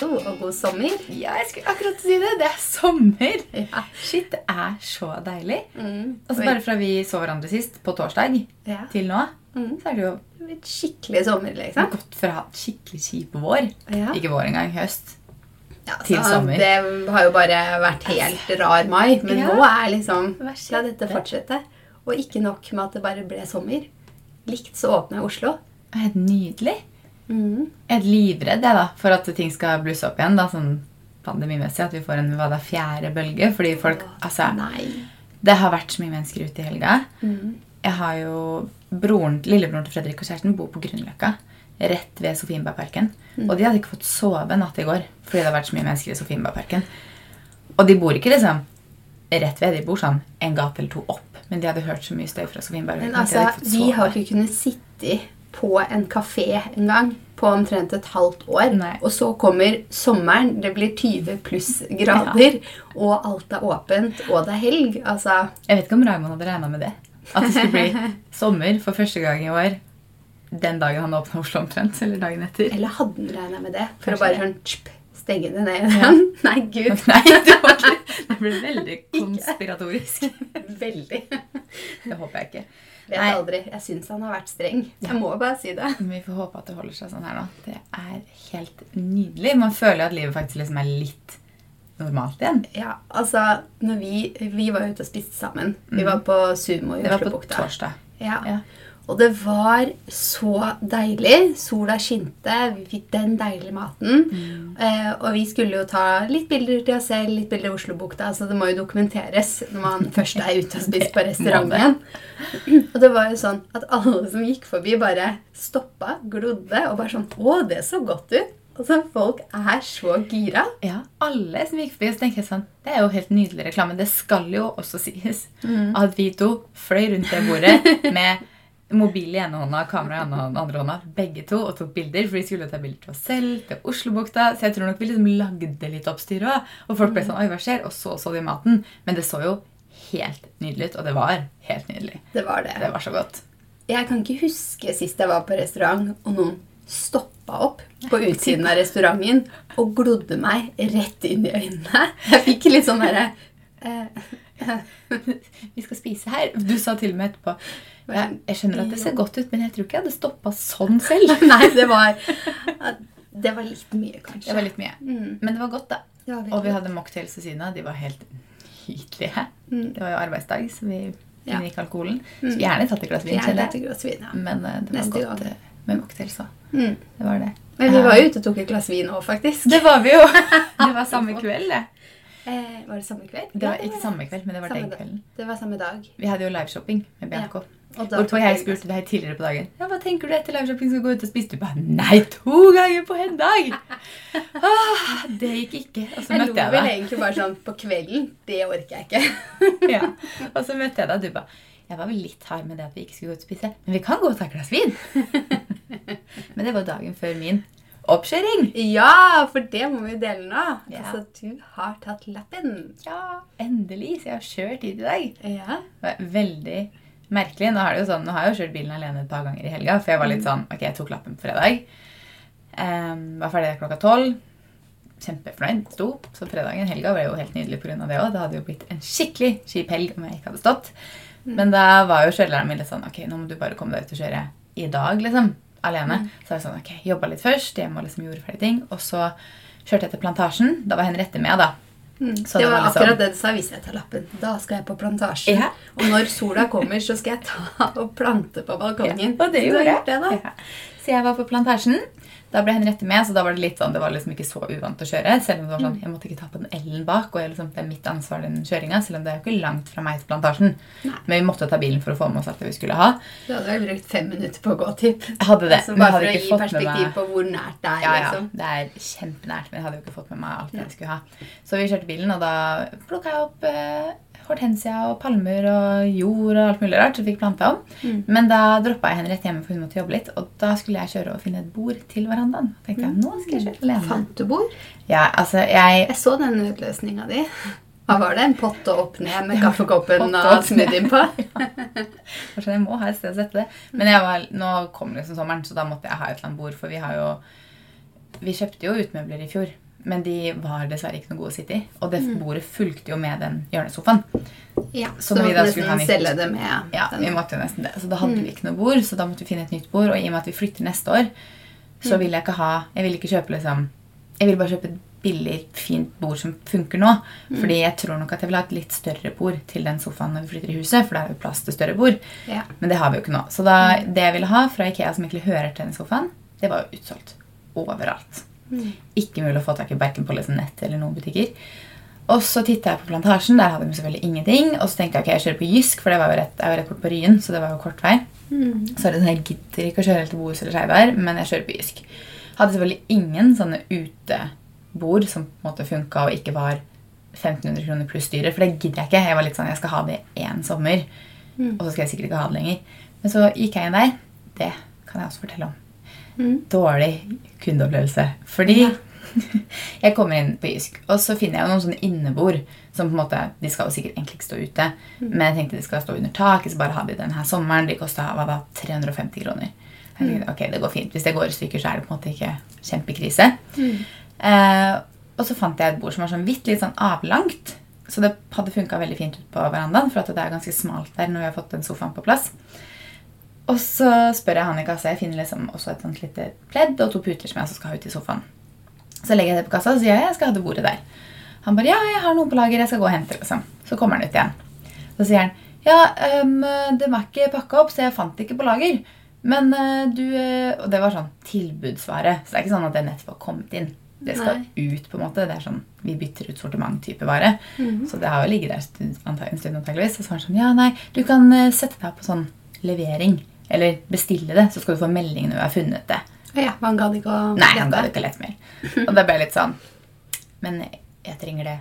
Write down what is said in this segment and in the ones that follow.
Hallo og god sommer. Ja, jeg skulle akkurat si det. Det er sommer. Ja. Shit, det er så deilig. Mm. Altså Bare fra vi så hverandre sist, på torsdag, Ja. til nå, Mm. så er det jo et skikkelig sommer, liksom. gått fra skikkelig kjip vår, Ja. ikke vår engang, høst, Ja, til sommer. Det har jo bare vært helt rar mai, men nå er liksom La dette fortsette. Og ikke nok med at det bare ble sommer. Likt så åpna Oslo. Er helt nydelig. Mm. Jeg er livredd jeg da, for at ting skal blusse opp igjen, da, sånn pandemimessig, at vi får en hva er, fjerde bølge. Fordi folk, altså, Nei. det har vært så mye mennesker ute i helga. Mm. Jeg har jo broren, Lillebroren til Fredrik og kjæresten bor på Grünerløkka. Rett ved Sofienbergparken. Og de hadde ikke fått sove natt i går fordi det har vært så mye mennesker i Sofienbergparken. Og de bor ikke liksom rett ved, de bor sånn en gate eller to opp. Men de hadde hørt så mye støy fra Sofienbergparken. Men altså, vi har ikke kunnet sitte på en kafé en gang på omtrent et halvt år. Nei. Og så kommer sommeren, det blir 20 pluss grader, og alt er åpent, og det er helg. Altså, Jeg vet ikke om Raymond hadde regna med det. At det skulle bli sommer for første gang i år. Den dagen han åpna Oslo omtrent. Eller dagen etter. eller hadde han regna med det? For Kanskje å bare sånn tsk, stenge det ned igjen? Nei, gud. Nei, det, var ikke, det ble veldig konspiratorisk. Veldig. Det håper jeg ikke. Vet Nei. aldri. Jeg syns han har vært streng. Jeg må bare si det. Men vi får håpe at det holder seg sånn her nå. Det er helt nydelig. Man føler at livet faktisk liksom er litt normalt igjen. Ja, altså, når vi, vi var ute og spiste sammen. Vi var på Sumo i Oslobukta. Det var på torsdag. Ja. Ja. Og det var så deilig. Sola skinte, vi fikk den deilige maten. Mm. Eh, og vi skulle jo ta litt bilder til oss selv, litt bilder i Oslobukta. Så det må jo dokumenteres når man først er ute og spiser på restauranten. Og det var jo sånn at alle som gikk forbi, bare stoppa, glodde og bare sånn Å, det så godt ut! Altså, folk er så gira. Ja, alle som gikk forbi, så tenker jeg sånn Det er jo helt nydelig reklame. Det skal jo også sies at vi to fløy rundt det bordet med mobil i ene hånda kamera i ene hånda, andre hånda, begge to, og tok bilder. For vi skulle ta bilder til oss selv, til Oslobukta. Så jeg tror nok vi liksom lagde litt oppstyr òg. Og folk ble sånn Oi, hva skjer? Og så så de maten. Men det så jo helt nydelig ut. Og det var helt nydelig. Det var det. Det var så godt. Jeg kan ikke huske sist jeg var på restaurant, og noen stoppa opp på utsiden av restauranten og glodde meg rett inn i øynene. Jeg fikk litt sånn derre eh, Vi skal spise her. Du sa til og med etterpå jeg, jeg skjønner at det ser godt ut, men jeg tror ikke jeg hadde stoppa sånn selv. Nei, det var Det var litt mye, kanskje. Det var litt mye. Mm. Men det var godt, da. Ja, Og vi hadde mocktails ved siden av. De var helt nydelige. Mm. Det var jo arbeidsdag, så vi Ja. inngikk alkoholen. Så gjerne tatt et glass vin, kjenner jeg. ja. Men uh, det var Neste godt gang. eh, med mocktails òg. Mm. Det var det. Men vi var jo ute og tok et glass vin òg, faktisk. Det var vi jo! Det var samme kveld, det. Eh, var det samme kveld? Det var ikke samme kveld, men det var den kvelden. Det var samme dag. Vi hadde jo liveshopping med Bianco. Og da Hvorpå jeg spurte deg tidligere på dagen Ja, hva tenker du etter liveshopping skal gå ut og spise. Du bare Nei, to ganger på en dag! Ah, det gikk ikke. Og så Jeg lo møtte jeg vel egentlig bare sånn på kvelden. Det orker jeg ikke. Ja. Og så møtte jeg deg, og du bare Jeg var vel litt hard med det at vi ikke skulle gå ut og spise, men vi kan gå og ta et glass vin. men det var dagen før min oppkjøring. Ja, for det må vi dele nå. Ja. Altså, du har tatt lappen. Ja, endelig. Så jeg har kjørt hit i dag. Ja. Det var veldig merkelig. Nå, sånn, nå har jeg jo kjørt bilen alene et par ganger i helga, for jeg var litt sånn Ok, jeg tok lappen på fredag. Um, var ferdig klokka tolv. Kjempefornøyd. Sto. Så fredagen, helga, var jo helt nydelig pga. det òg. Det hadde jo blitt en skikkelig kjip helg om jeg ikke hadde stått. Men da var jo kjørelæreren min litt sånn Ok, nå må du bare komme deg ut og kjøre i dag, liksom. Alene. Så var jeg sånn Ok, jobba litt først, hjemme og liksom gjorde ferdig ting. Og så kjørte jeg til Plantasjen. Da var Henriette med, da. Mm. Så det det var var liksom- akkurat det du sa. Hvis jeg tar lappen, da skal jeg på plantasjen. Ja. Og når sola kommer, så skal jeg ta og plante på balkongen. Ja, og det gjorde jeg. det, da. Ja. Så jeg var på plantasjen. Da ble Henriette med, så da var det litt sånn, det var liksom ikke så uvant å kjøre. Selv om det var sånn, jeg måtte ikke ta på den L-en bak, og liksom, det er mitt ansvar den kjøringa. Selv om det er jo ikke langt fra meg til plantasjen. Nei. Men vi måtte ta bilen for å få med oss alt det vi skulle ha. Du hadde vel brukt fem minutter på å gå, tipp. Hadde det, Altså, bare hadde for å gi fått med perspektiv meg på hvor nært det er. ja, ja, liksom. det er kjempenært, men jeg hadde jo ikke fått med meg alt det jeg skulle ha. Så vi kjørte bilen, og da plukka jeg opp eh, hortensia og palmer og jord og alt mulig rart. Så fikk planta om. Mm. Men da droppa jeg henne rett hjemme, for hun måtte jobbe litt. Og da skulle jeg kjøre og finne et bord til verandaen. tenkte jeg, nå skal jeg kjøre alene. Fant du bord? Ja, altså, jeg Jeg så den utløsninga di. Hva var det? En pott og opp ned med kaffekoppen og innpå? smoothien på? Kanskje jeg må ha et sted å sette det. Men var, nå kom liksom sommeren, så da måtte jeg ha et eller annet bord. For vi har jo Vi kjøpte jo utmøbler i fjor. Men de var dessverre ikke noe gode å sitte i. Og det Mm. bordet fulgte jo med den hjørnesofaen. Ja, Så så vi måtte nesten selge det med Ja, vi måtte jo nesten det. Så da hadde Mm. vi ikke noe bord, så da måtte vi finne et nytt bord. Og i og med at vi flytter neste år, så Mm. vil jeg ikke ha Jeg vil ikke kjøpe liksom Jeg vil bare kjøpe et billig, fint bord som funker nå. Mm. Fordi jeg tror nok at jeg vil ha et litt større bord til den sofaen når vi flytter i huset. For da er jo plass til større bord. Ja. Men det har vi jo ikke nå. Så da, det jeg ville ha fra Ikea som egentlig hører til den sofaen, det var jo utsolgt. Overalt. Ikke mulig å få tak i verken på liksom nett eller noen butikker. Og så titta jeg på Plantasjen. Der hadde de selvfølgelig ingenting. Og så tenkte jeg ok, jeg kjører på Jysk, for det var jo rett, jeg var rett bort på Ryen. Så det var jo kort vei. Mm. Så er det sånn, jeg gidder ikke å kjøre helt til Bohus eller Skeivær, men jeg kjører på Jysk. Hadde selvfølgelig ingen sånne utebord som på en måte funka og ikke var 1500 kroner pluss dyre, for det gidder jeg ikke. Jeg var litt sånn, jeg skal ha det én sommer, Mm. og så skal jeg sikkert ikke ha det lenger. Men så gikk jeg inn der. Det kan jeg også fortelle om. Mm. Dårlig kundeopplevelse. Fordi Ja. jeg kommer inn på Jysk, og så finner jeg noen sånne innebord som på en måte, De skal jo sikkert egentlig ikke stå ute, Mm. men jeg tenkte de skal stå under taket, så bare ha de denne sommeren. De kosta hva da, 350 kroner. Jeg Mm. tenkte, ok, det går fint. Hvis det går i stykker, så er det på en måte ikke kjempekrise. Mm. Eh, og så fant jeg et bord som var sånn hvitt, litt sånn avlangt. Så det hadde funka veldig fint ut på verandaen, for at det er ganske smalt der når vi har fått den sofaen på plass. Og så spør jeg han i kassa. Jeg finner liksom også et sånt lite pledd og to puter som jeg skal ha ut i sofaen. Så legger jeg det på kassa og sier jeg, jeg skal ha det bordet der. Han bare ja, jeg har noe på lager. Jeg skal gå og hente. liksom. Så kommer han ut igjen. Så sier han ja, um, det var ikke pakka opp, så jeg fant det ikke på lager. Men uh, du uh, Og det var sånn tilbudsvare. Så det er ikke sånn at det nettopp har kommet inn. Det skal ut, på en måte. Det er sånn, Vi bytter ut sortiment-type vare. Mhm. Så det har jo ligget der en stund, antag- en stund antageligvis. Og så var han sånn Ja, nei, du kan eh, sette deg på sånn levering. Eller bestille det, så skal du få melding når du har funnet det. Ja, Han gadd ikke å Nei, han ga ikke det ikke lett mer. Og da ble litt sånn Men jeg trenger det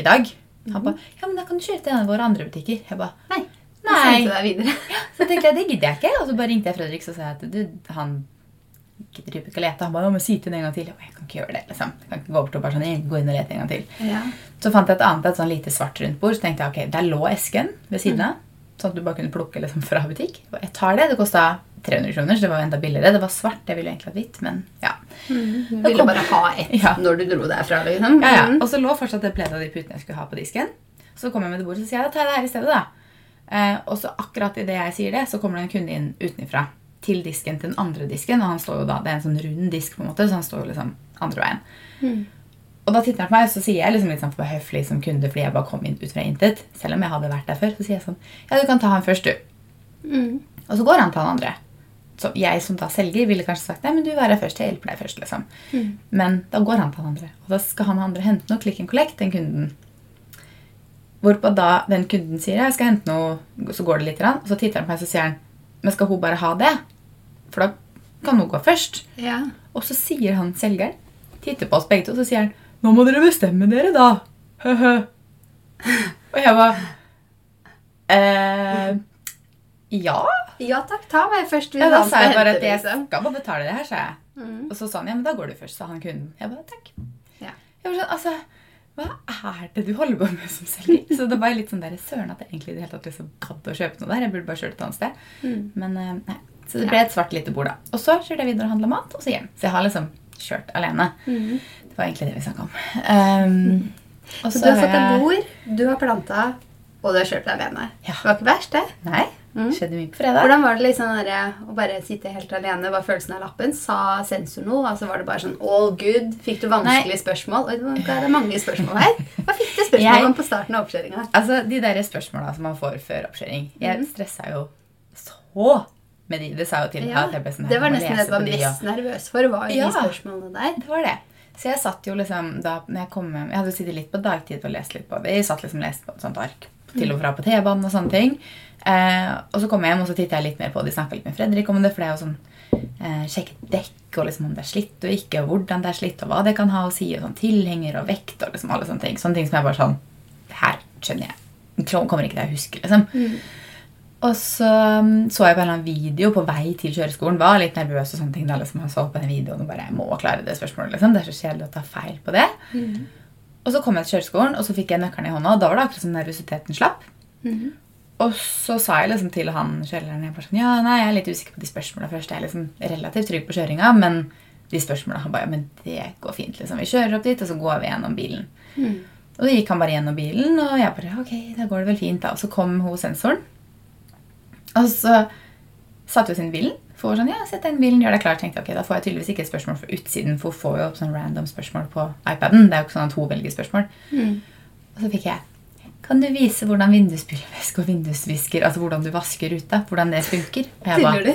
i dag. Han ba Ja, men da kan du kjøre til en av våre andre butikker. Jeg ba Nei. Nei. Videre. Så tenkte jeg, det gidder jeg ikke. Og så bare ringte jeg Fredrik og sa at du, han gidder ikke å lete. Han ba, ja, men si til en gang til. Jeg ba, jeg kan ikke gjøre det, liksom. Jeg kan ikke gå bort og bare sånn, gå inn og lete en gang til. Ja. Så fant jeg et annet, et sånn lite svart rundt bord. Så tenkte jeg, ok, der lå esken ved siden av. Sånn at du bare kunne plukke liksom fra butikk. Jeg tar det. Det kostet 300 kroner, så det var enda billigere. Det var svart, jeg ville egentlig hatt hvitt, men ja. Mm. Du ville bare ha ett Ja. når du dro derfra, liksom. Ja, ja. Mm. Og så lå fortsatt det pleddet av de putene jeg skulle ha på disken. Så kom jeg med det bordet, så sier jeg, da tar jeg det her i stedet da. Eh, og så akkurat i det jeg sier det, så kommer det en kunde inn utenifra til disken, til den andre disken, og han står jo da, det er en sånn rund disk på en måte, så han står jo liksom andre veien. Mm. Og da titter han på meg, så sier jeg liksom litt sånn for høflig som kunde, fordi jeg bare kom inn ut fra intet, selv om jeg hadde vært der før, så sier jeg sånn, ja, du kan ta han først du. Mm. Og så går han til han andre. Så jeg som da selger ville kanskje sagt, nei, men du vær her først, jeg hjelper deg først, liksom. Mm. Men da går han til han andre. Og da skal han andre hente noe, click and collect, den kunden. Hvorpå da den kunden sier, jeg skal hente noe, så går det litt, og så titter han på meg, så sier han, men skal hun bare ha det? For da kan hun gå først. Ja. Og så sier han selgeren, titter på oss begge to, så sier han, nå må dere bestemme dere da. Høhø. Og jeg bare, eh, ja. ja takk, ta meg først. Ja, da sa jeg bare at jeg liksom. skal bare betale det her, sa jeg. Mm. Og så sa han, ja, men da går du først, sa han kunden. Jeg bare, takk. Ja. Jeg var sånn, altså, hva er det du holder på med som selger? Så det var litt sånn der, søren at jeg egentlig i det hele tatt liksom gadd å kjøpe noe der. Jeg burde bare kjørt et annet sted. Mm. Men eh, nei. Så det ble et svart lite bord da. Og så kjørte jeg videre og handlet mat, og så hjem. Så jeg har liksom kjørt alene. Mm. Det var egentlig det vi snakka om. Um, Så du har fått deg bord, du har planta, og du har kjørt deg alene. Ja. Det var ikke verst, det. Nei, Mm. skjedde mye på fredag. Hvordan var det liksom der, å bare sitte helt alene? Var følelsen av lappen? Sa sensor noe? Altså Var det bare sånn all good? Fikk du vanskelige spørsmål? Oi, det er mange spørsmål her. Hva fikk du spørsmål Jeg- om på starten av oppkjøringa? Altså, de der spørsmålene som man får før oppkjøring. Jeg mm. stresset jo så med de. Det sa jo til meg Ja, at jeg ble sånn her, det var nesten det jeg var på de, og- mest nervøs for. Var jo Ja. de spørsmålene der. Det var det. Så jeg satt jo liksom da når jeg kom hjem Jeg hadde jo sittet litt på dagtid og lest litt på det. Jeg satt liksom og leste på et sånt ark til og fra på T-banen og sånne ting. Eh, og så kom jeg hjem og så tittet jeg litt mer på det. De snakket litt med Fredrik om det, for det er jo sånn eh, sjekke dekk og liksom om det er slitt og ikke, og hvordan det er slitt, og hva det kan ha å si, og sånn tilhenger og vekt og liksom alle sånne ting. Sånne ting som jeg bare sånn her skjønner jeg. Kommer ikke til å huske, liksom. Mm. Og så um, så jeg på en eller annen video på vei til kjøreskolen. Var litt nervøs og sånne ting. Alle jeg så på den videoen og bare, jeg må klare det spørsmålet. liksom. Det er så kjedelig å ta feil på det. Mm. Og så kom jeg til kjøreskolen, og så fikk jeg nøkkelen i hånda. Og da var det akkurat som nervøsiteten slapp. Mhm. Og så sa jeg liksom til han kjøreren jeg sånn, ja, nei, jeg er litt usikker på de spørsmålene først. Jeg er liksom relativt trygg på kjøringa, men de spørsmålene. Han bare ja, men det går fint. liksom. Vi kjører opp dit, og så går vi gjennom bilen. Mm. Og så gikk han bare gjennom bilen, og jeg bare ok, da går det vel fint. da. Og så kom hun sensoren. Og så satte vi oss inn bilen. For sånn, ja, sett deg bilen, gjør deg klar. Tenkte, jeg, ok, Da får jeg tydeligvis ikke et spørsmål fra utsiden, for hun får jo opp sånn random spørsmål på iPaden. Det er jo ikke sånn at hun velger spørsmål. Mm. Og så fikk jeg Kan du vise hvordan vindusspylevæske og vindusvisker Altså hvordan du vasker ruta? Hvordan det funker? Og jeg bare?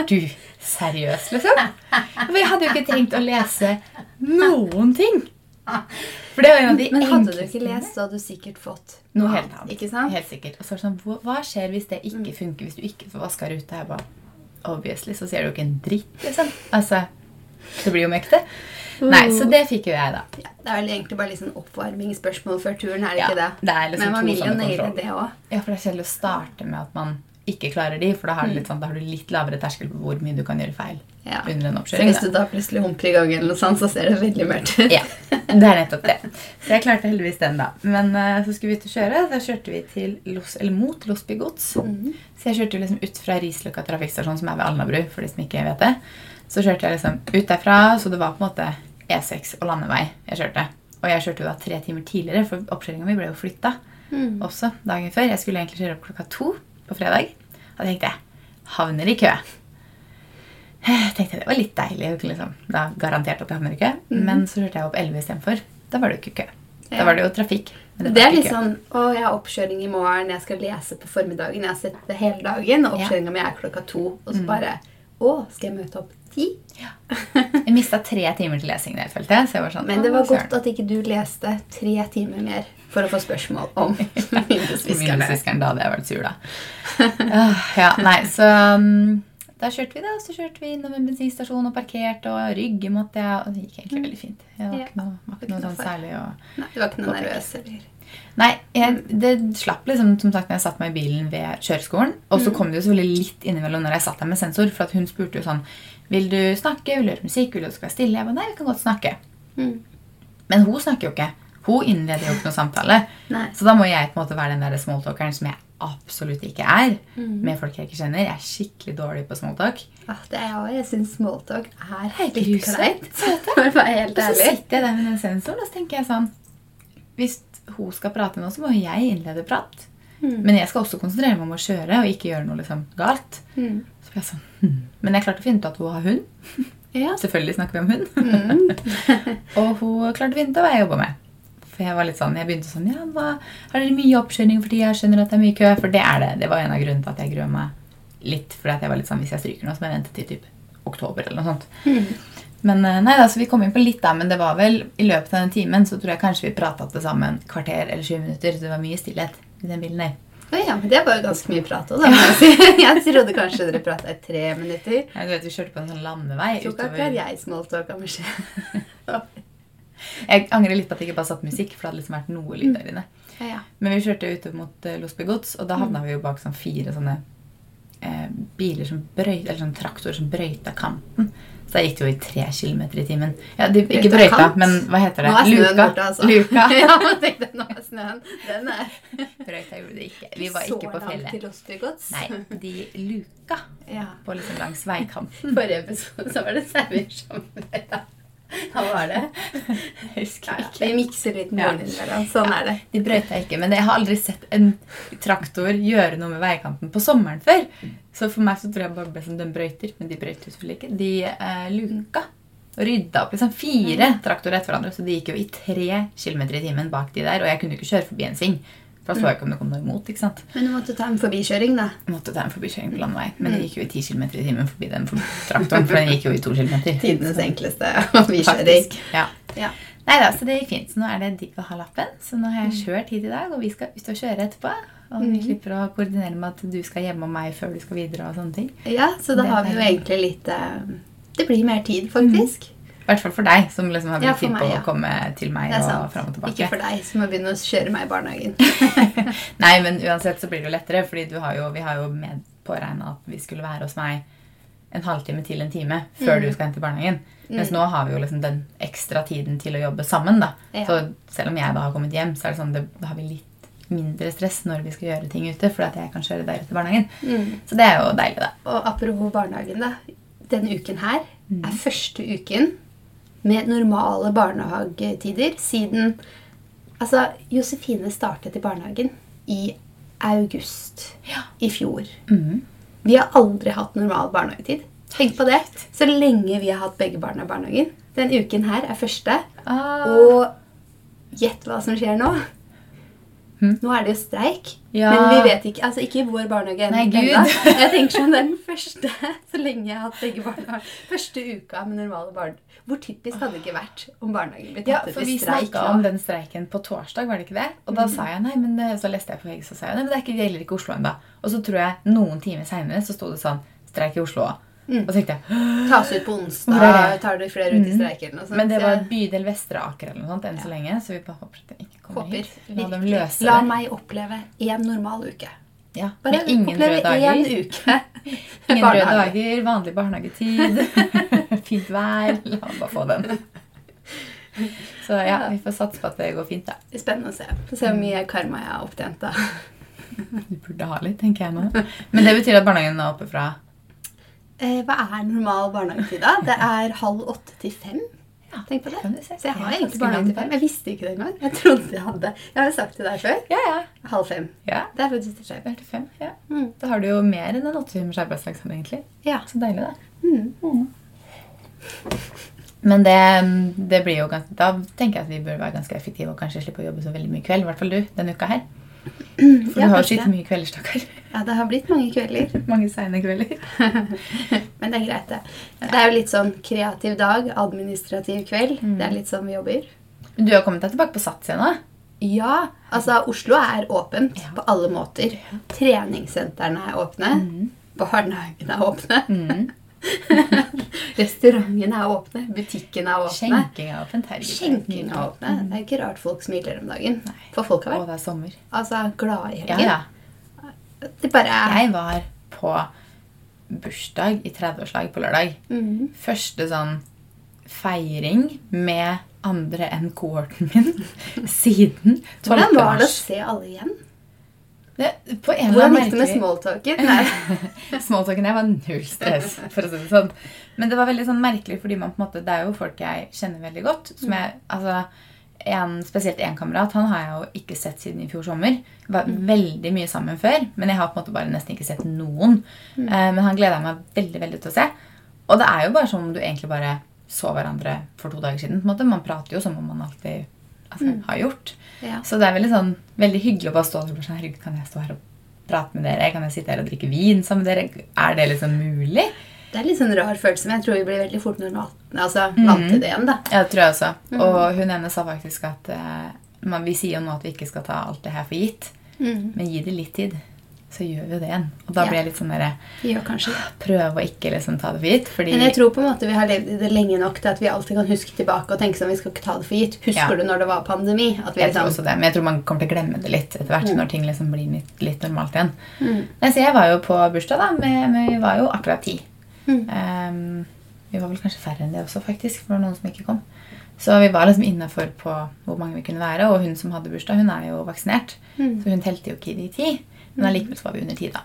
Er du seriøs, liksom? For jeg hadde jo ikke trengt å lese noen ting. Men hadde du ikke lest, så hadde du sikkert fått Noe helt annet. Ikke sant? Helt sikkert. Og så er det sånn, hva, hva skjer hvis det ikke funker? Hvis du ikke får vaska ruta? Jeg bare, Obviously, så ser du jo ikke en dritt, liksom. Altså, det blir jo mektig. Nei, så det fikk jo jeg, da. Ja, det er vel egentlig bare litt sånn oppvarmingsspørsmål før turen, er det Ja, ikke det? det liksom Men man vil jo naile det òg. Ja, for det er kjedelig å starte med at man ikke klarer de, for da har, du litt sånn, da har du litt lavere terskel på hvor mye du kan gjøre feil Ja. under en oppkjøring. Så hvis du da plutselig humper i gangen, eller noe sånt, så ser det veldig mørkt ut. Ja, det er nettopp det. Så jeg klarte heldigvis den, da. Men uh, så skulle vi ut og kjøre. Da kjørte vi til Los, eller mot Losby gods. Mhm. Så jeg kjørte liksom ut fra Risløkka trafikkstasjon, som er ved Alnabru. for de som ikke vet det. Så kjørte jeg liksom ut derfra, så det var på en måte E6 og landevei jeg kjørte. Og jeg kjørte jo da tre timer tidligere, for oppkjøringa mi ble jo flytta Mm. også dagen før. Jeg skulle egentlig kjøre opp klokka to på fredag. Da tenkte jeg havner i kø. Jeg tenkte Det var litt deilig. Liksom. Da garantert at jeg havner i kø. Men så kjørte jeg opp 11 istedenfor. Da var det jo ikke kø. Da var det jo trafikk. men Det var er litt kø. sånn Å, jeg har oppkjøring i morgen, jeg skal lese på formiddagen. Jeg har sett det hele dagen, og oppkjøringa mi er klokka to. Og så bare Å, skal jeg møte opp ti? Ja. Jeg mista tre timer til lesing. der, følte jeg. Så jeg var sånn, Men det var godt at ikke du leste tre timer mer for å få spørsmål om vindusviskerne. Vindusviskeren, da hadde jeg vært sur, da. Ja, nei, så um, da kjørte vi, da. Så kjørte vi innom en bensinstasjon og parkerte, og rygge måtte jeg. Og det gikk egentlig veldig fint. Jeg var ikke noe, var ikke noe sånn særlig å Nei, du var ikke noe nervøs, eller? Nei, jeg, det slapp liksom, som sagt, når jeg satte meg i bilen ved kjøreskolen. Og så kom det jo selvfølgelig litt innimellom når jeg satt der med sensor. For hun spurte jo sånn Vil du snakke? Vil du høre musikk? Vil du at du skal være stille? Jeg ba, nei, vi kan godt snakke. Mm. Men hun snakker jo ikke. Hun innleder jo ikke noe samtale. Nei. Så da må jeg på en måte være den der smalltalkeren som jeg absolutt ikke er. Mm. Med folk jeg ikke kjenner. Jeg er skikkelig dårlig på smalltalk. Ah, det er jeg. Jeg syns smalltalk er Helt litt kleint. For å være helt Og så sitter jeg der med den sensoren og så tenker jeg sånn Hvis hun skal prate nå, så må jeg innlede prat. Mm. Men jeg skal også konsentrere meg om å kjøre og ikke gjøre noe liksom galt. Mm. Så jeg sånn, hm. Men jeg klarte å finne ut at hun har hund. Ja. Selvfølgelig snakker vi om hund. Mm. og hun klarte å finne ut hva jeg jobba med. For jeg var litt sånn, jeg begynte sånn Ja, hva, har dere mye oppkjøring fordi jeg skjønner at det er mye kø? For det er det. Det var en av grunnene til at jeg gruer meg litt. At jeg var litt sånn, Hvis jeg stryker nå, så må jeg vente til typ oktober eller noe sånt. Mm. Men eh, nei da, så vi kom inn på litt, da. Men det var vel i løpet av den timen så tror jeg kanskje vi prata til sammen kvarter eller 20 minutter. Så det var mye stillhet i den bilen der. Å ja, men det var jo ganske mye prat òg, da. Ja. Jeg. Jeg trodde kanskje dere prata i tre minutter. Ja, du vet, Vi kjørte på en sånn landevei Jeg tror ikke utover akkurat jeg smalltalka med sjef. Jeg angrer litt på at jeg ikke bare satt musikk, for det hadde liksom vært noe lyd der inne. Ja, ja. Men vi kjørte ute mot uh, Losby og da havna vi jo bak sånn fire sånne eh, biler som brøyt, eller sånn traktorer som brøyta kanten. Så da gikk det jo i tre kilometer i timen. Ja, de, ikke Brøyta kant? men hva heter det? Nå er snøen Luka. borte, altså. Luka. ja, man tenkte, nå er snøen. Den er Brøyta gjorde det ikke. Vi var ikke på så langt fjellet. til Nei, de luka Ja. på liksom langs veikanten. Forrige episode så var det sauer som brøyta. Hva var det? Jeg husker ikke. Vi mikser litt morgen innimellom. Sånn er det. De brøyta ikke, men jeg har aldri sett en traktor gjøre noe med veikanten på sommeren før. Så for meg så tror jeg bare ble som den brøyter, men de brøyter selvfølgelig ikke. De eh, luka og rydda opp liksom fire traktorer etter hverandre, så de gikk jo i tre kilometer i timen bak de der, og jeg kunne jo ikke kjøre forbi en sving. For jeg så ikke om det kom noe imot, ikke sant. Men du måtte ta en forbikjøring, da. Jeg måtte ta en forbikjøring på landevei, men det gikk jo i 10 km i timen forbi den traktoren, for den gikk jo i 2 km. Tidenes enkleste forbikjøring. Ja. Ja. Nei da, så det gikk fint. Så nå er det digg å ha lappen. Så nå har jeg kjørt hit i dag, og vi skal ut og kjøre etterpå. Og vi slipper å koordinere med at du skal hjemme om meg før du skal videre. og sånne ting. ja, så da har vi jo egentlig litt eh, Det blir mer tid, faktisk. I hvert fall for deg, som liksom har brukt for tid på å komme til meg og frem og tilbake. Ikke for deg som må begynne å kjøre meg i barnehagen. Nei, men uansett så blir det jo lettere, fordi har jo, vi har jo med påregna at vi skulle være hos meg en halvtime til en time før Mm. du skal hente barnehagen. Mens nå har vi jo liksom den ekstra tiden til å jobbe sammen. da. Ja. Så selv om jeg da har kommet hjem, så er det sånn, det, da har vi litt mindre stress når vi skal gjøre ting ute, fordi at jeg kan kjøre deg til barnehagen. Mm. Så det er jo deilig, da. Og apropos barnehagen, da. Denne uken her er første uken med normale barnehagetider siden Altså, Josefine startet i barnehagen i august Ja. i fjor. Mm. Vi har aldri hatt normal barnehagetid. Tenk på det. Så lenge vi har hatt begge barna i barnehagen. Den uken her er første. Ah. Og gjett hva som skjer nå. Hm? Nå er det jo streik. Ja. Men vi vet ikke, altså ikke i vår barnehage ennå. Gud. Jeg tenker sånn den første, så lenge jeg har hatt begge barna. Første uka med normale barn. Hvor typisk hadde det ikke vært om barnehagen ble Ja, tatt ut for i vi streik snakka om den streiken på torsdag, var det ikke det? Og Mm. da sa jeg nei, men så leste jeg på VG, så sa jeg nei, men det ikke, det gjelder ikke Oslo ennå. Og så tror jeg noen timer seinere så sto det sånn streik i Oslo òg. Mm. Og tenkte jeg Tas ut på onsdag, tar dere flere ut i streiken streik eller noe sånt. Men det var bydel Vestre Aker eller noe sånt enn så lenge, så vi bare håper at det ikke håper. La dem virkelig. La meg oppleve én normal uke. Ja, Bare med ingen oppleve én uke. Ingen røde dager, vanlig barnehagetid, fint vær. La meg bare få den. Så ja, vi får satse på at det går fint, da. Spennende å se. Få se hvor mye karma jeg har opptjent. da. Du burde ha litt, tenker jeg nå. Men det betyr at barnehagen er oppe fra Eh, hva er normal barnehagetid, da? Det er halv åtte til fem. Ja, Tenk på det. kan du se. Så jeg har egentlig bare barnehage til langt fem. Jeg visste ikke det engang. Jeg trodde jeg hadde. Jeg har jo sagt til deg før. Ja, ja. Halv fem. ja. Det er faktisk til. Det fem. Ja. Mm. Da har du jo mer enn en åtte timers arbeidsdag sånn, egentlig. Ja. Så deilig, da. Mm. Men det, det blir jo ganske, da tenker jeg at vi bør være ganske effektive og kanskje slippe å jobbe så veldig mye kveld. I hvert fall du denne uka her. For Ja, du har det. mye kvelder, stakkar. ja, det har blitt mange kvelder. Mange seine kvelder. Men det er greit, det. Det er jo litt sånn kreativ dag, administrativ kveld. Mm. Det er litt sånn vi jobber. Men du har kommet deg tilbake på Sats igjen da? Ja, altså Oslo er åpent Ja. på alle måter. Treningssentrene er åpne. Barnehagene er åpne. Mm. Restaurantene er åpne. Butikkene er åpne. Skjenking er åpent. Skjenking er åpne. Det er ikke rart folk smiler om dagen. Nei. For folk har vært det er sommer. altså, glade i Ja, helgen. ja. Det bare er Jeg var på bursdag i 30-årslag på lørdag. Mhm. Første sånn feiring med andre enn kohorten min siden 12. Hvordan var det å se alle igjen? Det, på en Hvordan gikk det med smalltalken? Smalltalken jeg var null stress, for å si det sånn. Men det var veldig sånn merkelig, fordi man på en måte, det er jo folk jeg kjenner veldig godt. Som jeg, altså, en, spesielt én kamerat han har jeg jo ikke sett siden i fjor sommer. Vi var veldig mye sammen før, men jeg har på en måte bare nesten ikke sett noen. Eh, men han jeg meg veldig veldig til å se. Og det er jo bare som om du egentlig bare så hverandre for to dager siden. på en måte. Man prater jo som om man alltid altså, har gjort. Ja. Så det er veldig, sånn, veldig hyggelig å bare stå der og sånn Herregud, kan jeg stå her og prate med dere? Kan jeg sitte her og drikke vin sammen med dere? Er det liksom mulig? Det er litt sånn rar følelse, men jeg tror vi blir veldig fort normalt, altså, mm. vant til det igjen. da. Ja, det tror jeg også. Og hun ene sa faktisk at uh, man, vi sier jo nå at vi ikke skal ta alt det her for gitt, Mhm. men gi det litt tid. Så gjør vi jo det igjen. Og da Ja. blir jeg litt sånn derre det. Prøve å ikke liksom ta det for gitt. Fordi Men jeg tror på en måte vi har levd i det lenge nok til at vi alltid kan huske tilbake og tenke sånn, vi skal ikke ta det for gitt. Husker Ja. du når det var pandemi? At vi jeg tror liksom, også det, Men jeg tror man kommer til å glemme det litt etter hvert Mm. når ting liksom blir litt, litt normalt igjen. Mm. Men så jeg var jo på bursdag, da. Med, med, vi var jo akkurat ti. Mm. Um, vi var vel kanskje færre enn det også, faktisk. For det var noen som ikke kom. Så vi var liksom innafor på hvor mange vi kunne være. Og hun som hadde bursdag, hun er jo vaksinert. Mm. Så hun telte jo ikke i de ti. Men allikevel var vi under ti, da.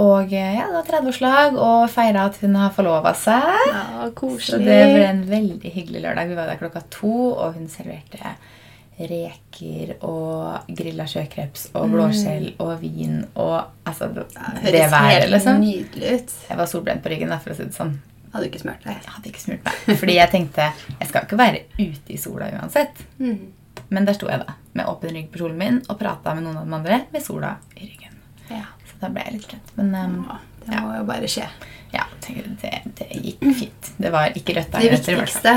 Og eh, ja, det var 30-årslag og feira at hun har forlova seg. Ja, koselig. Så det ble en veldig hyggelig lørdag. Vi var der klokka to, og hun serverte reker og grilla sjøkreps og blåskjell og vin og altså Det, det været, liksom. nydelig ut. Jeg var solbrent på ryggen, for å si det sånn. Hadde du ikke smurt deg? Jeg hadde ikke smurt meg. Fordi jeg tenkte jeg skal ikke være ute i sola uansett. Mm. Men der sto jeg da, med åpen rygg på kjolen min og prata med noen av de andre med sola i ryggen. Ja. Så da ble jeg litt redd. Men um, Ja, det må jo bare skje. ja, det, det gikk fint. Det var ikke rødt der. Det viktigste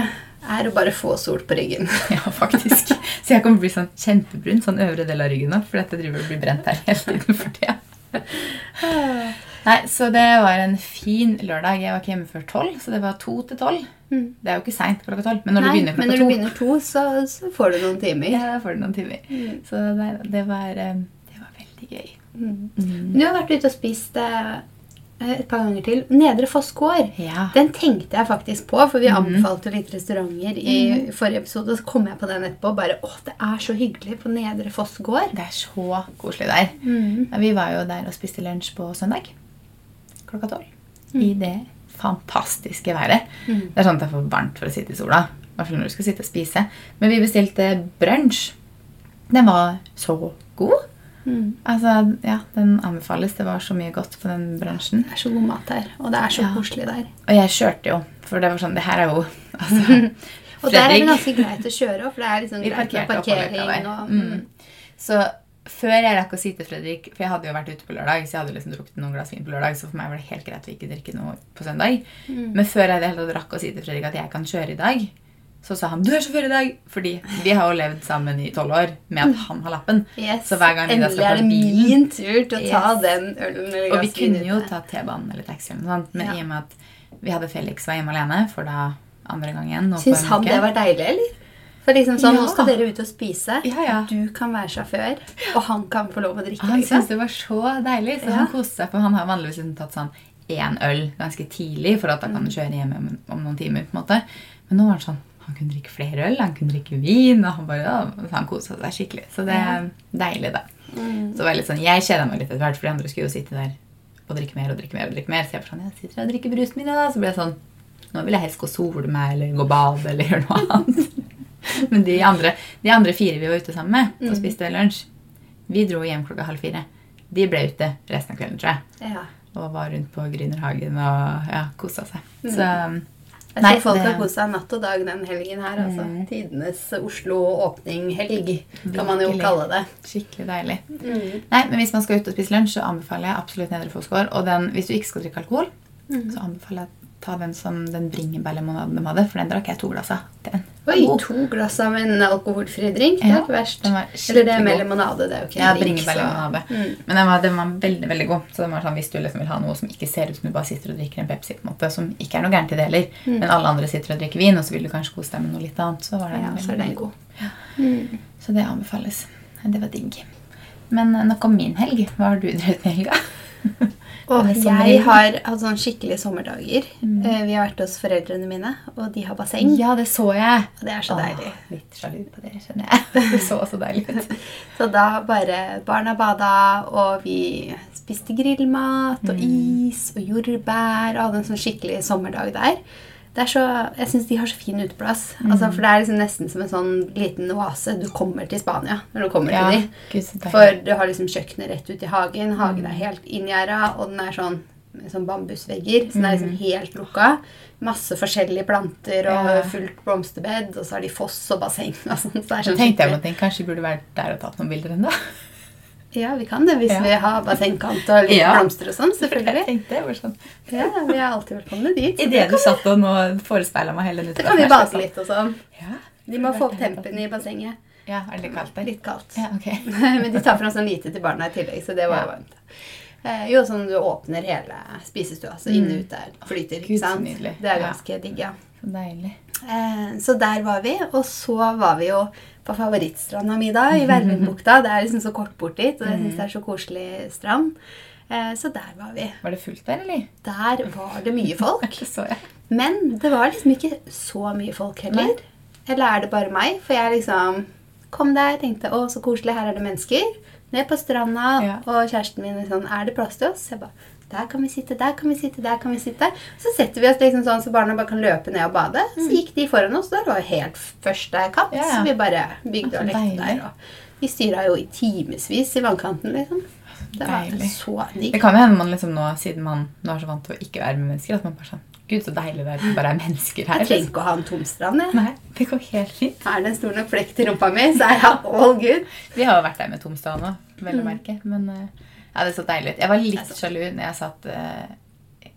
er å bare få sol på ryggen. Ja, faktisk. Så jeg kommer til å bli sånn kjempebrun, sånn øvre del av ryggen nå, fordi jeg driver og blir brent her hele tiden for tida. Nei, så det var en fin lørdag. Jeg var ikke hjemme før tolv, så det var to til tolv. Mm. Det er jo ikke seint klokka tolv, men når Nei, du begynner klokka men når to, du begynner to, så, så får du noen timer. ja, da får du noen timer. Mm. Så nei, det var, eh, det var veldig gøy. Mm. Mm. Du har vært ute og spist eh, et par ganger til. Nedre Foss gård. Ja. Den tenkte jeg faktisk på, for vi Mhm. anbefalte litt restauranter i forrige episode. Og Så kom jeg på den etterpå. Bare, åh, Det er så hyggelig på Nedre Foss gård. Det er så koselig der. Mm. Ja, vi var jo der og spiste lunsj på søndag klokka tolv. Mm. I det fantastiske været. Mm. Det er sånn at det er for varmt for å sitte i sola. Hvert fall når du skal sitte og spise. Men vi bestilte brunsj. Den var så god. Mm. Altså, ja, Den anbefales. Det var så mye godt på den brunsjen. Det er så god mat her, og det er så Ja. koselig der. Og jeg kjørte jo, for det var sånn Det her er jo altså, Og der er det ganske greit å kjøre òg, for det er liksom greit med parkering løypa og mm. Mm. Så før jeg rakk å si til Fredrik For jeg hadde jo vært ute på lørdag, så jeg hadde liksom drukket noen glass vin på lørdag, så for meg var det helt greit å ikke drikke noe på søndag. Mm. Men før jeg hadde rakk å si til Fredrik at jeg kan kjøre i dag, så sa han 'du er sjåfør i dag'. Fordi vi har jo levd sammen i tolv år med at han har lappen. Yes. Så hver gang vi da skal Endelig er ta det bilen- min tur til å ta Yes. den ølen eller Og vi kunne jo ta tatt T-banen eller taxi, eller noe sånt, men Ja. i og med at vi hadde Felix var hjemme alene for da andre gang igjen Syns han det var deilig, eller? For liksom sånn, Ja. Nå skal dere ut og spise. Ja, ja. Du kan være sjåfør, og han kan få lov å drikke. Han liksom. syntes det var så deilig, så han koste seg. For han har vanligvis liksom tatt sånn én øl ganske tidlig, for at da kan han kjøre hjem om, om noen timer. på en måte. Men nå var han sånn Han kunne drikke flere øl, han kunne drikke vin, og han bare, ja, han kosa seg skikkelig. Så det er deilig, da. Mm. Så det var litt sånn, Jeg kjeda meg litt etter hvert, for de andre skulle jo sitte der og drikke mer og drikke mer. og drikke mer, Så jeg var sånn, jeg sitter og drikker brusen min, da. Så ble jeg sånn Nå vil jeg helst gå og sole meg eller gå og bade eller gjøre noe annet. Men de andre, de andre fire vi var ute sammen med og Mm. spiste lunsj, vi dro hjem klokka halv fire. De ble ute resten av kvelden, tror jeg. Ja. Og var rundt på Grünerhagen og ja, kosa seg. Mm. Så Jeg Nei, folk det- har kost seg natt og dag den helgen her. altså. Mm. Tidenes Oslo-åpning-helg, kan man jo kalle det. skikkelig deilig. Mm. Nei, men Hvis man skal ut og spise lunsj, så anbefaler jeg absolutt Nedre Fossgård. Og den, hvis du ikke skal drikke alkohol, Mm. så anbefaler jeg å ta den som den bringebærlemonaden de hadde. For den drakk jeg to glass av. Den Oi, god. to glass av en alkoholfri drink. Det er ikke verst. Eller det er med limonade. Det er jo ikke Ja, en drink. Ja, Mm. Men den var, den var veldig veldig god. Så den var sånn, Hvis du liksom vil ha noe som ikke ser ut som du bare sitter og drikker en Pepsi, på en måte, som ikke er noe gærent i det heller, Mm. men alle andre sitter og drikker vin, og så vil du kanskje kose deg med noe litt annet, så var den Ja, så er den god. Ja. Mm. Så det anbefales. Det var digg. Men eh, nok om min helg. Hva har du drevet med i helga? Og Eller jeg har hatt sånn skikkelige sommerdager. Mm. Eh, Vi har vært hos foreldrene mine, og de har basseng. Ja, det så jeg. Og det er så deilig. Litt sjalu på det, skjønner jeg. Det så så deilig ut. Så da bare barna bada, og vi spiste grillmat og Mm. is og jordbær og hadde en sånn skikkelig sommerdag der. Det så, jeg syns de har så fin uteplass. Mm. Altså, for det er liksom nesten som en sånn liten oase. Du kommer til Spania når du kommer Ja, til de. For du har liksom kjøkkenet rett ut i hagen. Hagen Mm. er helt inngjerda, og den er sånn med sånn bambusvegger. Så den er Mm. liksom helt lukka. Masse forskjellige planter og Ja. fullt blomsterbed. Og så har de foss og basseng. Og sånn, så sånn tenkte jeg på at ting. Kanskje burde vært der og tatt noen bilder ennå. Ja, vi kan det hvis Ja. vi har bassengkant og litt Ja. blomster og sånn. selvfølgelig. Jeg tenkte det var sånn. Ja, Vi er alltid velkomne dit. så Idet du satt og nå forespeila meg hele den Da kan vi bade litt og sånn. Ja. De må få opp tempen i bassenget. ja, er det litt kaldt der? Litt kaldt. Ja, ok. Men de tar fram sånn lite til barna i tillegg, så det var jo Ja. varmt. Eh, jo, sånn du åpner hele spisestua, så inn og ut der flyter. Gud, så nydelig. Det er ganske digg, ja. Så deilig. Eh, så der var vi, og så var vi jo på favorittstranda mi da, i Vervenbukta. Det er liksom så kort bort dit, og jeg syns det er så koselig strand. Eh, så der var vi. Var det fullt der, eller? Der var det mye folk. Men det var liksom ikke så mye folk heller. Eller er det bare meg? For jeg liksom kom der, tenkte å, så koselig, her er det mennesker. Ned på stranda, Ja. og kjæresten min sånn, er det plass til oss? Jeg bare, der kan vi sitte, der kan vi sitte, der kan vi sitte. Så setter vi oss liksom sånn så barna bare kan løpe ned og bade. Så gikk de foran oss, der var jo helt første kapp. Mm. Ja, ja. Så vi bare bygde og lekte der. Og vi styra jo i timevis i vannkanten, liksom. Det var Deilig. så digg. Det kan jo hende man liksom nå, siden man nå er så vant til å ikke være med mennesker, at man bare sånn Gud, så deilig det er bare er mennesker her. Jeg trenger ikke å ha en tom strand, jeg. Nei, det går helt fint. Er det en stor nok flekk til rumpa mi, så er jeg all good. Vi har jo vært der med tom strand òg, vel å merke. Men eh, ja, det er så deilig ut. Jeg var litt sjalu når jeg satt eh,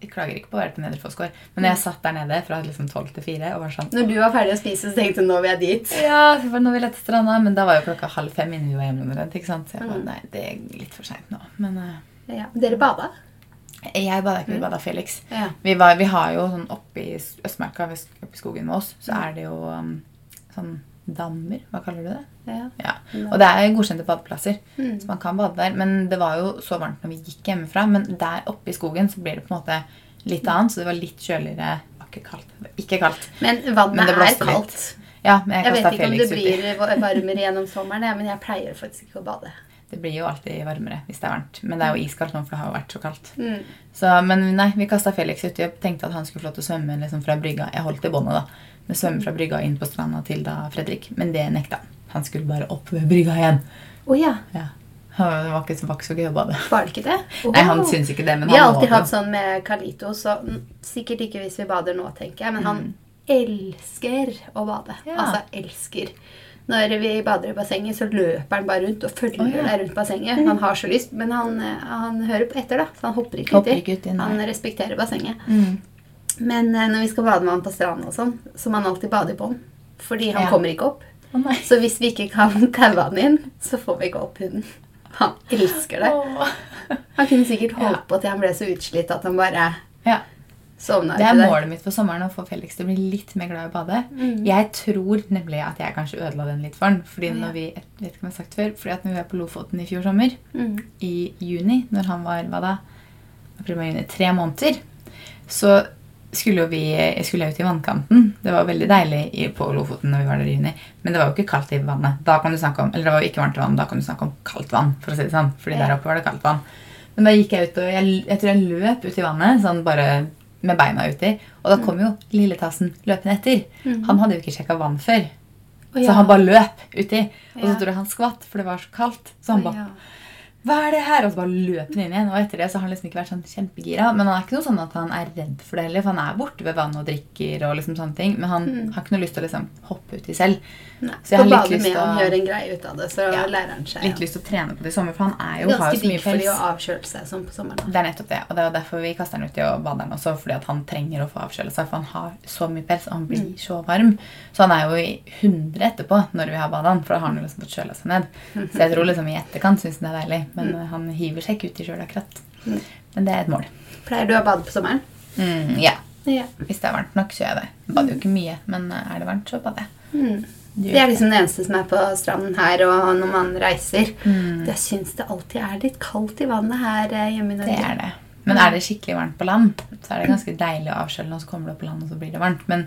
Jeg klager ikke på å være på Nedre Fossgård, men jeg satt der nede fra liksom 12 til 4 og var sånn Når du var ferdig å spise, så tenkte du nå vil jeg dit. Ja, for nå vil jeg til stranda, men da var jo klokka halv fem innen vi var hjemme. Ikke sant? Så jeg bare, Mm. nei, det er litt for seint nå. Men uh, Ja, Dere bada? jeg bada ikke, vi bada Felix. Ja. Vi, var, vi har jo sånn i Østmarka, oppe i skogen med oss, så Mm. er det jo um, sånn dammer. Hva kaller du det? ja. Ja. Og det er godkjente badeplasser, Mm. så man kan bade der. Men det var jo så varmt når vi gikk hjemmefra. Men der oppe i skogen så blir det på en måte litt annet, så det var litt kjøligere. Ikke kaldt. Ikke kaldt. Men vannet Men det er kaldt. litt. Ja, men jeg, Jeg vet ikke om det blir varmere gjennom sommeren, men jeg pleier faktisk ikke å bade. Det blir jo alltid varmere hvis det er varmt. Men det er jo iskaldt nå, for det har jo vært så kaldt. Mm. Så, men nei, vi kasta Felix uti og tenkte at han skulle få lov til å svømme liksom fra brygga. Jeg holdt i båndet, da. Men svømme fra brygga inn på stranda til da Fredrik. Men det nekta han. Han skulle bare opp ved brygga igjen. Oh, ja. Ja. Det var ikke, var ikke så gøy å bade. Var det ikke det? Nei, han syns ikke det, men Vi har alltid hatt sånn med Carlito, så mm, sikkert ikke hvis vi bader nå, tenker jeg. Men han Mm. elsker å bade. Ja. Altså elsker. Når vi bader i bassenget, så løper han bare rundt og følger oh, ja. deg rundt bassenget. Han har så lyst, men han, eh, han hører på etter, da. Så han hopper ikke uti. uti. Han respekterer bassenget. Mm. Men eh, når vi skal bade med han på stranden og sånn, så må han alltid bade i bånd. Fordi han Ja. kommer ikke opp. Oh. Så hvis vi ikke kan kaue han inn, så får vi ikke opp hunden. Han elsker det. Oh. Han kunne sikkert holdt Ja. på til han ble så utslitt at han bare Ja. sovna Det er der. målet mitt for sommeren å få Felix til å bli litt mer glad i å bade. Mm. Jeg tror nemlig at jeg kanskje ødela den litt for han. Fordi når vi jeg vet ikke om jeg har sagt før, fordi at når vi var på Lofoten i fjor sommer, Mm. i juni, når han var hva da? April, juni, tre måneder, så skulle vi jeg skulle ut i vannkanten. Det var veldig deilig på Lofoten når vi var der i juni. Men det var jo ikke kaldt i vannet. Da kan du snakke om, eller det var jo ikke varmt vann, da kan du snakke om kaldt vann. for å si det sånn, fordi der oppe var det kaldt vann. Men da gikk jeg ut, og jeg, jeg tror jeg løp ut i vannet, sånn bare med beina uti. Og da kom jo lilletassen løpende etter. Mhm. Han hadde jo ikke sjekka vann før. Så han bare løp uti. Og så tror jeg han skvatt, for det var så kaldt. Så han bare. Hva er det her? Og så bare løp han inn igjen. Og etter det så har han liksom ikke vært sånn kjempegira. Men han er ikke noe sånn at han er redd for det heller. For han er borte ved vann og drikker og liksom sånne ting. Men han Mm. har ikke noe lyst til å liksom hoppe uti selv. Nei. Så jeg har litt lyst til å- gjøre en greie ut av det, så Ja. lærer han seg. Litt lyst til å trene på det i sommer, for han er jo, har Ganske jo så mye for de å pels. avkjøle seg sånn på sommeren. da. Det er nettopp det. Og det er jo derfor vi kaster han uti og bader han også. Fordi at han trenger å få avkjøle seg. For han har så mye pels, og han blir Mm. så varm. Så han er jo i 100 etterpå når vi har badet han. For da har han liksom fått kjøla seg ned. Så jeg tror liksom i etterkant syns han det er deilig. Men mm. han hiver seg ikke uti sjøl akkurat. Mm. Men det er et mål. Pleier du å bade på sommeren? Mm, ja. Ja. Hvis det er varmt nok, så gjør jeg det. Bader jo ikke mye, men eh, er det varmt, så bader jeg. Mm. Det er liksom det eneste som er på stranden her, og når man reiser. Mm. Jeg syns det alltid er litt kaldt i vannet her eh, hjemme i Norge. Det er det. Men er det skikkelig varmt på land, så er det ganske deilig å avkjøle, og så kommer du opp på land, og så blir det varmt. Men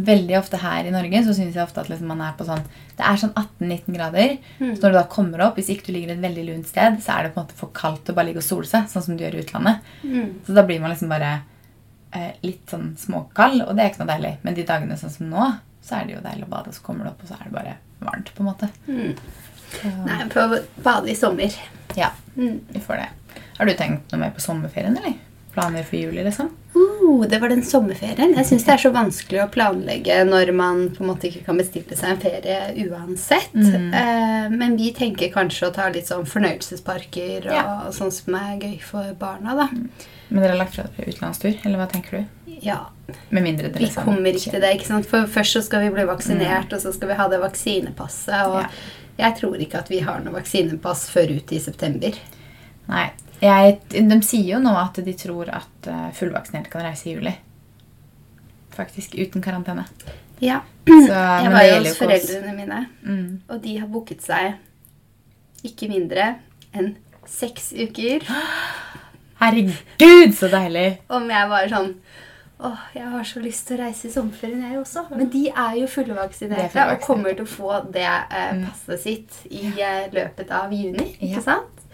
veldig ofte her i Norge så syns jeg ofte at liksom man er på sånn Det er sånn 18-19 grader. Mm. Så når du da kommer opp, hvis ikke du ligger et veldig lunt sted, så er det på en måte for kaldt å bare ligge og sole seg, sånn som du gjør i utlandet. Mm. Så da blir man liksom bare eh, litt sånn småkald, og det er ikke noe deilig. Men de dagene sånn som nå, så er det jo deilig å bade, så kommer du opp, og så er det bare varmt, på en måte. Mm. Nei, prøv å bade i sommer. ja, Mm. vi får det. Har du tenkt noe mer på sommerferien, eller? Planer for juli, liksom? Uh, det var den sommerferien. Jeg syns det er så vanskelig å planlegge når man på en måte ikke kan bestille seg en ferie uansett. Mm. Uh, men vi tenker kanskje å ta litt sånn fornøyelsesparker og Ja. sånn som er gøy for barna, da. Men dere har lagt fra dere utenlandstur, eller hva tenker du? Ja, Med mindre dere vi liksom- kommer ikke til det, ikke sant. For først så skal vi bli vaksinert, og så skal vi ha det vaksinepasset. Og Ja. Jeg tror ikke at vi har noe vaksinepass før ut i september. Nei. Jeg, de sier jo nå at de tror at eh, fullvaksinerte kan reise i juli. Faktisk uten karantene. Ja. Så, Jeg var jo hos foreldrene mine, Mm. og de har booket seg ikke mindre enn seks uker. Herregud, så deilig! Om jeg var sånn Åh, jeg har så lyst til å reise i sommerferien, jeg også. Men de er jo er fullvaksinerte og kommer til å få det eh, Mm. passet sitt i eh, løpet av juni. Ja. Ikke sant?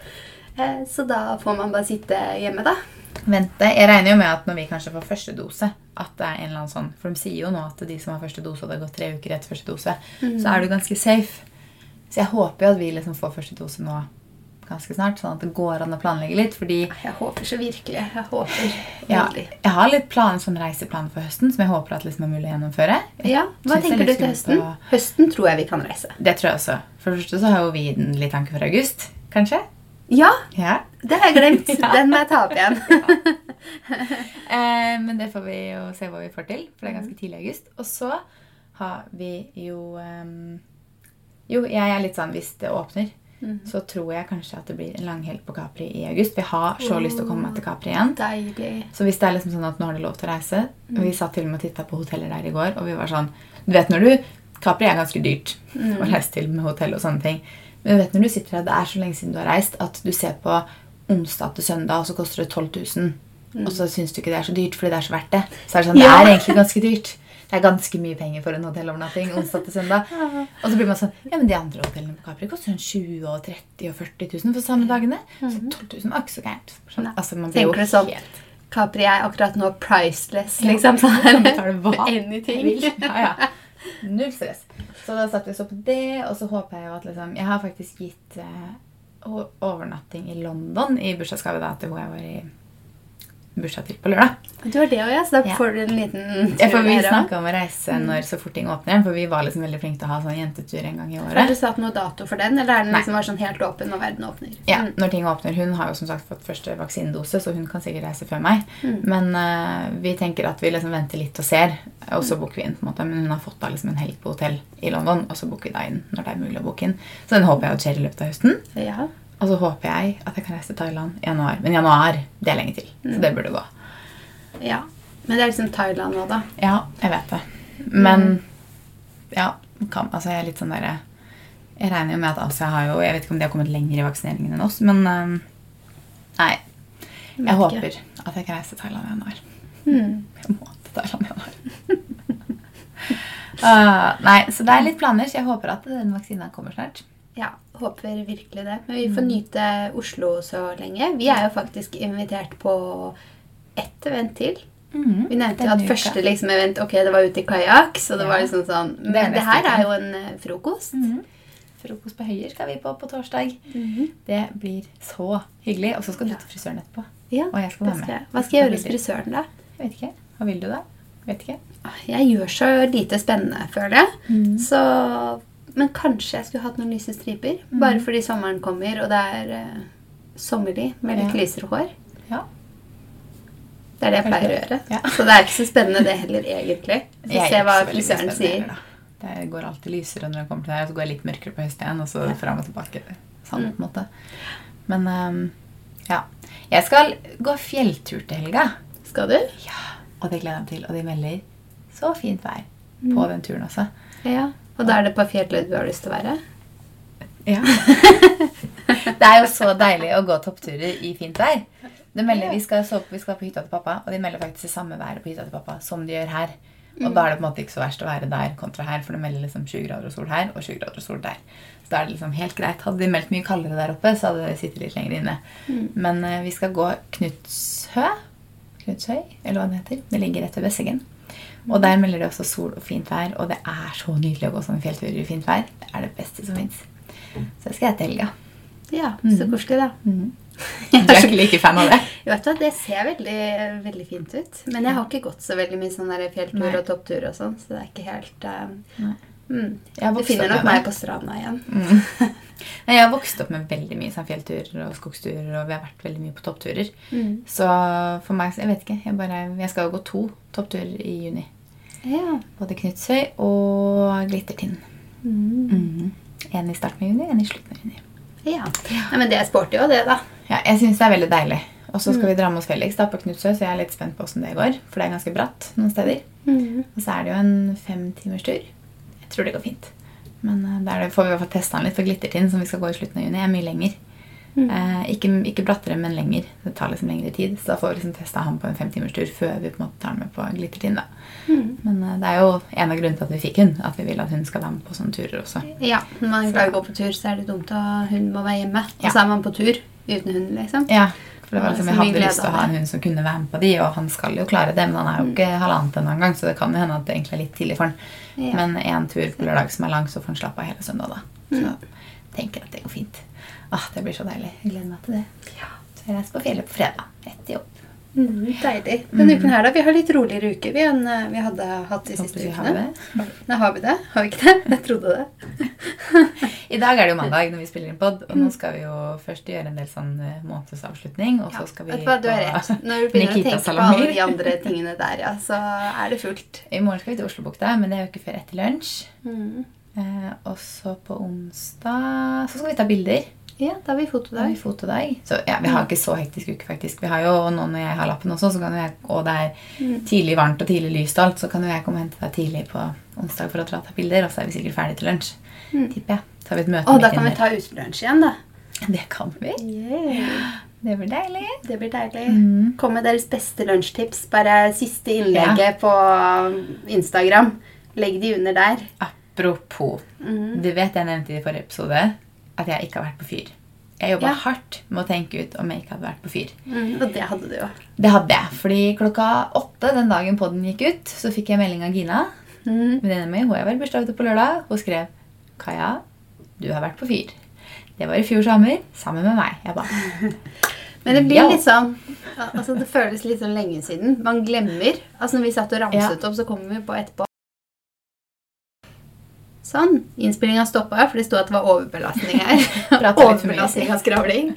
Eh, så da får man bare sitte hjemme, da. Vente, Jeg regner jo med at når vi kanskje får første dose at det er en eller annen sånn, For de sier jo nå at de som har første dose, og det har gått tre uker etter første dose, så er du ganske safe. Så jeg håper jo at vi liksom får første dose nå ganske snart, sånn at det går an å planlegge litt. fordi Jeg håper så virkelig. Jeg håper ja, jeg har litt plan, sånn reiseplan for høsten som jeg håper at liksom er mulig å gjennomføre. Jeg Ja, Hva er tenker du til høsten? På... Høsten tror jeg vi kan reise. Det tror jeg også. For det første så har jo vi den litt tanke for august, kanskje. Ja, Ja. det har jeg glemt. Den må jeg ta opp igjen. Eh, men det får vi jo se hva vi får til, for det er ganske tidlig i august. Og så har vi jo um... Jo, jeg er litt sånn hvis det åpner, Mhm. så tror jeg kanskje at det blir en langhelg på Capri i august. Vi har så lyst til å komme til Capri igjen. Deilig. Så hvis det er liksom sånn at nå har du lov til å reise mm. Vi satt til og med og titta på hoteller der i går, og vi var sånn Du vet når du Capri er ganske dyrt å reise til med hotell og sånne ting. Men du vet når du sitter her, det er så lenge siden du har reist, at du ser på onsdag til søndag, og så koster det 12 000. Og så syns du ikke det er så dyrt fordi det er så verdt det. Så er det sånn, det er egentlig ganske dyrt. Det er ganske mye penger for en hotellovernatting onsdag til søndag. Og så blir man sånn Ja, men de andre hotellene på Capri koster sånn 20 og 30 og 40 000 for samme dagene. Så 12 000 var ikke så gærent. Sånn, altså, man blir jo sånn helt Capri er akkurat nå priceless, liksom. Sånn hva Anything. Ja, ja. Null stress. Så da satt vi så på det, og så håper jeg jo at liksom Jeg har faktisk gitt eh, overnatting i London i bursdagsgave da til hun jeg var i bursdag til på lørdag. Du har det òg, ja. Så da Ja. får du en liten Ja, for tur vi snakka om å reise når så fort ting åpner igjen, for vi var liksom veldig flinke til å ha sånn jentetur en gang i året. Har du satt noe dato for den, eller er den liksom sånn helt åpen når verden åpner? Ja, Mm. når ting åpner. Hun har jo som sagt fått første vaksinedose, så hun kan sikkert reise før meg. Men uh, vi tenker at vi liksom venter litt og ser, og så booker vi inn. på en måte. Men hun har fått da liksom en helg på hotell i London, og så booker vi da inn når det er mulig å booke inn. Så den håper jeg at skjer i løpet av høsten. Ja. Og så håper jeg at jeg kan reise til Thailand i januar. Men januar, det er lenge til. Så det burde gå. ja. Men det er liksom Thailand nå, da. Ja, jeg vet det. Men ja, kan, altså jeg er litt sånn derre Jeg regner jo med at Asia har jo Jeg vet ikke om de har kommet lenger i vaksineringen enn oss, men um, Nei. Jeg Vet håper at jeg kan reise til Thailand i januar. Mm. Jeg må til Thailand i januar. uh, nei, så det er litt planer, så jeg håper at den vaksinen kommer snart. Ja, håper virkelig det. Men vi får Mm. nyte Oslo så lenge. Vi er jo faktisk invitert på ett event til. Vi nevnte jo at uka. første liksom, event ok, det var ute i kajakk, så det Ja. var liksom sånn Men det her er jo en eh, frokost. Mm. Frokost på Høyer skal vi på på torsdag. Det blir så hyggelig. Og så skal du til frisøren etterpå. Ja, Og jeg skal være med. Hva skal jeg gjøre hos frisøren, da? Jeg vet ikke. Hva vil du da? Vet ikke. Jeg gjør så lite spennende, føler jeg. Mm. Så, men kanskje jeg skulle hatt noen lyse striper. Mm. Bare fordi sommeren kommer, og det er uh, sommerlig med litt Ja. lysere hår. Ja. Det er det jeg pleier å gjøre. Ja. Så det er ikke så spennende, det heller, egentlig. Så se hva frisøren sier. Det går alltid lysere når det kommer til deg, og så går jeg litt mørkere på høsten igjen, og så fram og tilbake. Sånn, Mm. på en måte. Men um, ja. Jeg skal gå fjelltur til helga. Skal du? Ja, og det gleder jeg meg til. Og de melder så fint vær på Mm. den turen også. Ja. Og da er det på fjellet du har lyst til å være? Ja. det er jo så deilig å gå toppturer i fint vær. De melder, vi skal, sove, vi skal på hytta til pappa, og de melder faktisk det samme været på hytta til pappa som de gjør her. Og da er det på en måte ikke så verst å være der kontra her, for de melder liksom 20 grader og sol her og 20 grader og sol der. Så da er det liksom helt greit. Hadde de meldt mye kaldere der oppe, så hadde de sittet litt lenger inne. Men uh, vi skal gå Knutshø, Knutshøy, eller hva den heter. Det ligger rett ved Besseggen. Og der melder det også sol og fint vær, og det er så nydelig å gå sånne fjellturer i fint vær. Det er det beste som fins. Så det skal jeg til helga. Ja, så koselig, da. Jeg er ikke like fan av det? Jo, vet du, Det ser veldig, veldig fint ut. Men jeg har ikke gått så veldig mye sånn fjelltur og topptur og sånn, så det er ikke helt uh, mm. Du finner nok meg på stranda igjen. Nei, Jeg har vokst opp med veldig mye sånn fjellturer og skogsturer, og vi har vært veldig mye på toppturer. Mm. Så for meg, jeg vet ikke. Jeg, bare, jeg skal jo gå to toppturer i juni. Ja. Både Knutshøy og Glittertind. Mm. Mm. En i starten av juni, en i slutten av juni. ja. Nei, men det er sporty òg, det, da. Ja, jeg syns det er veldig deilig. Og så skal vi dra med oss Felix da, på Knutshøy, så jeg er litt spent på åssen det går. For det er ganske bratt noen steder. Mm. Og så er det jo en fem timers tur. Jeg tror det går fint. Men eh, der får vi i hvert fall testa den litt, for Glittertind, som vi skal gå i slutten av juni, er mye lenger. Eh, ikke, ikke brattere, men lenger. Det tar liksom lengre tid. Så da får vi liksom testa han på en femtimerstur tur før vi på en måte tar han med på Glittertind. Mm. Men eh, det er jo en av grunnene til at vi fikk hun, At vi vil at hun skal være med på sånne turer også. Ja, når man er glad i å gå på tur, så er det dumt at hun må være hjemme. Ja. Og så er man på tur uten hund, liksom. Ja, for det var liksom, Vi Jeg hadde lyst til å ha en hund som kunne være med på de, og han skal jo klare det, men han er jo ikke halvannet ennå engang, så det kan jo hende at det egentlig er litt tidlig for han. Ja. Men én tur på lørdag som er lang, så får han slappe av hele søndag, da. Så tenker at det går fint. Ah, det blir så deilig. Jeg gleder meg til det. Ja. Så jeg reiser på fjellet på fredag. Etter jobb. Mm, deilig. Denne uken her, da. Vi har litt roligere uke vi enn eh, vi hadde hatt de Håper siste har ukene. det. Nei, har vi det? Har vi ikke det? Jeg trodde det. I dag er det jo mandag når vi spiller inn pod, og nå skal vi jo først gjøre en del sånn eh, månedsavslutning, og så skal vi Vet du har rett. Når du begynner å tenke på alle de andre tingene der, ja, så er det fullt. I morgen skal vi til Oslobukta, men det er jo ikke før etter lunsj. Mm. Eh, og så på onsdag så skal vi ta bilder. Ja, da har vi Da har fotodag. vi fotodag. Så ja, vi har ikke så hektisk uke, faktisk. Vi har jo, nå når jeg har lappen også, så kan jeg, og det er Mm. tidlig varmt og tidlig lyst og alt, så kan jo jeg komme og hente deg tidlig på onsdag for å ta bilder, og så er vi sikkert ferdig til lunsj. Mm. Tipper jeg. Har vi et møte og da kan vi ta utelunsj igjen, da. Det kan vi. Yeah. Det blir deilig. Det blir deilig. Mm. Kom med deres beste lunsjtips. Bare siste innlegget på Instagram. Legg de under der. Apropos. Mm. Du vet jeg nevnte i forrige episode at jeg ikke har vært på fyr. Jeg jobba Ja. hardt med å tenke ut om jeg ikke hadde vært på fyr. Mm, og det hadde du jo. Det hadde jeg, fordi klokka åtte den dagen podden gikk ut, så fikk jeg melding av Gina. Mm. Venninna mi hun har vært bursdag ute på lørdag. Hun skrev Kaja, du har vært på fyr. Det var i fjor sommer sammen med meg. Jeg bare Men det blir Ja. litt sånn altså Det føles litt sånn lenge siden. Man glemmer. Altså Når vi satt og ramset opp, så kommer vi på etterpå. Sånn. Innspillinga stoppa, for det sto at det var overbelastning her. For overbelastning av skravling.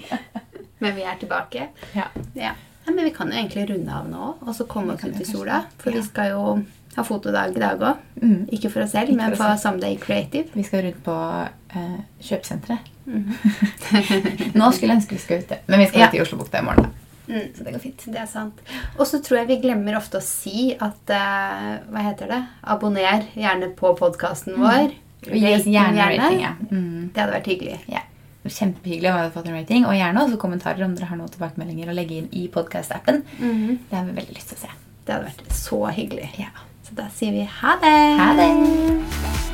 Men vi er tilbake. Ja. Ja. ja men vi kan jo egentlig runde av nå, og så komme oss ut i sola. For Ja. vi skal jo ha fotodag i dag òg. Mm. Ikke for oss selv, Ikke men for for Someday Creative. Vi skal rundt på eh, kjøpesenteret. Mm. Nå skulle jeg ønske vi skulle ut, men vi skal ut i Oslobukta i morgen. da. Mm. Så det går fint. Det er sant. Og så tror jeg vi glemmer ofte å si at eh, Hva heter det? Abonner gjerne på podkasten vår. Og gi oss gjerne rating. Ja. Mm. Det hadde vært hyggelig. Ja. Kjempehyggelig vi hadde fått en rating. Og gjerne også kommentarer om dere har noen tilbakemeldinger å legge inn i podcast-appen. Det har vi veldig lyst til å se. Det hadde vært så hyggelig. Ja. Så da sier vi ha det. Ha det!